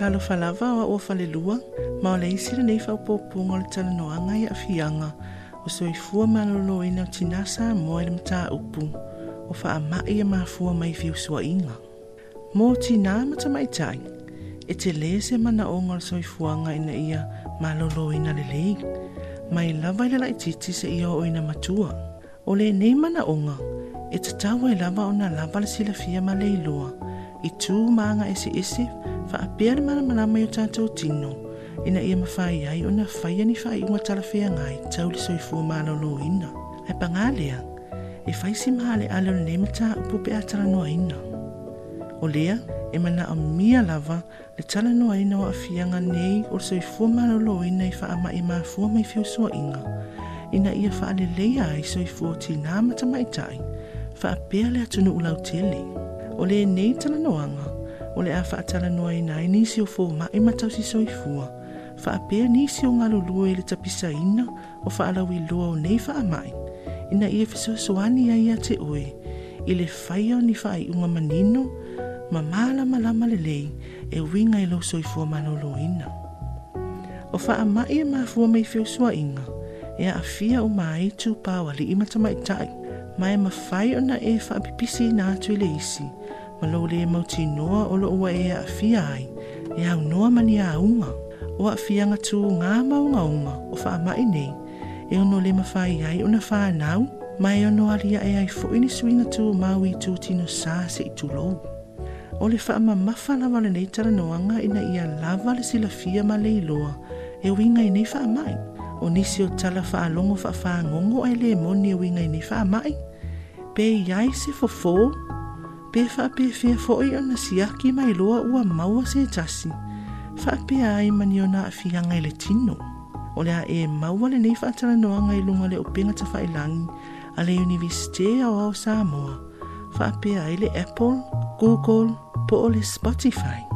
talo falava o o falelua, ma o leisi le neifa o popunga le tala noanga i afianga, o so i lo manolo ina o tinasa mo ele mta upu, o fa ama i ama e fua mai fiu sua inga. Mo tina mata mai tai, e te le se mana o ngol so i fuanga ina ia malolo ina le lei, mai lava le lai titi se ia o ina matua. O le nei mana o ngol, e te tawa i lava o na lava le sila fia ma leilua, i tū maanga esi esi faapea le malamalama i o tatou tino ina ia e mafai ai ona faia ni fa'aiʻuga talafeagai tauile soifua mālōlōina ae pagā lea e faisi ma'ale'ale o lenei mataupu pe a talanoaina o lea e mana'omia lava le talanoaina o a'afiaga nei o le soifua malōlōina i fa'amai māfua ma fiosuaʻiga ina ia fa'aleleia ai soifua o tinā ma tamaʻita'i fa'apea le atunu'u lautele o lenei talanoaga o le a faatala noa ina e nisi o fōmaʻi ma tausisoifua faapea nisi o galulua i le tapisaina o faalauiloa o nei faamaʻi ina ia fesoasoani ai iā te oe i le faia ni faaiʻuga manino ma malamalama lelei e uiga i lou soifua maloloina o faamaʻi e mafua mai inga e afia aafia uma ai tupa o alii ma tamaʻitaʻi ma fai mafai ona e faapipisi inā atu i isi ma lau le e mauti noa o lo ua ea a fia ai, e au noa mani a unga, o a fia ngatu ngā maunga unga o wha amai nei, e ono le mawhai ai o na wha anau, ma e ono alia e ai fo ini sui ngatu o mau i tū tino sā se i tū lou. O le wha ama mawhana wale nei tara noanga ina ia lava le sila fia ma le iloa, e winga i nei wha amai, o nisi o tala wha alongo wha wha ngongo ai le moni e winga i nei wha amai, pe iai se fofo, Pe fa pe fia fo i ona si aki mai loa ua maua se tasi. Fa pe ai mani ona a fia ngai le tino. O lea e maua le nei no noa i lunga le upenga ta langi a le universite au au Samoa. Fa pe ai le Apple, Google, po o le Spotify.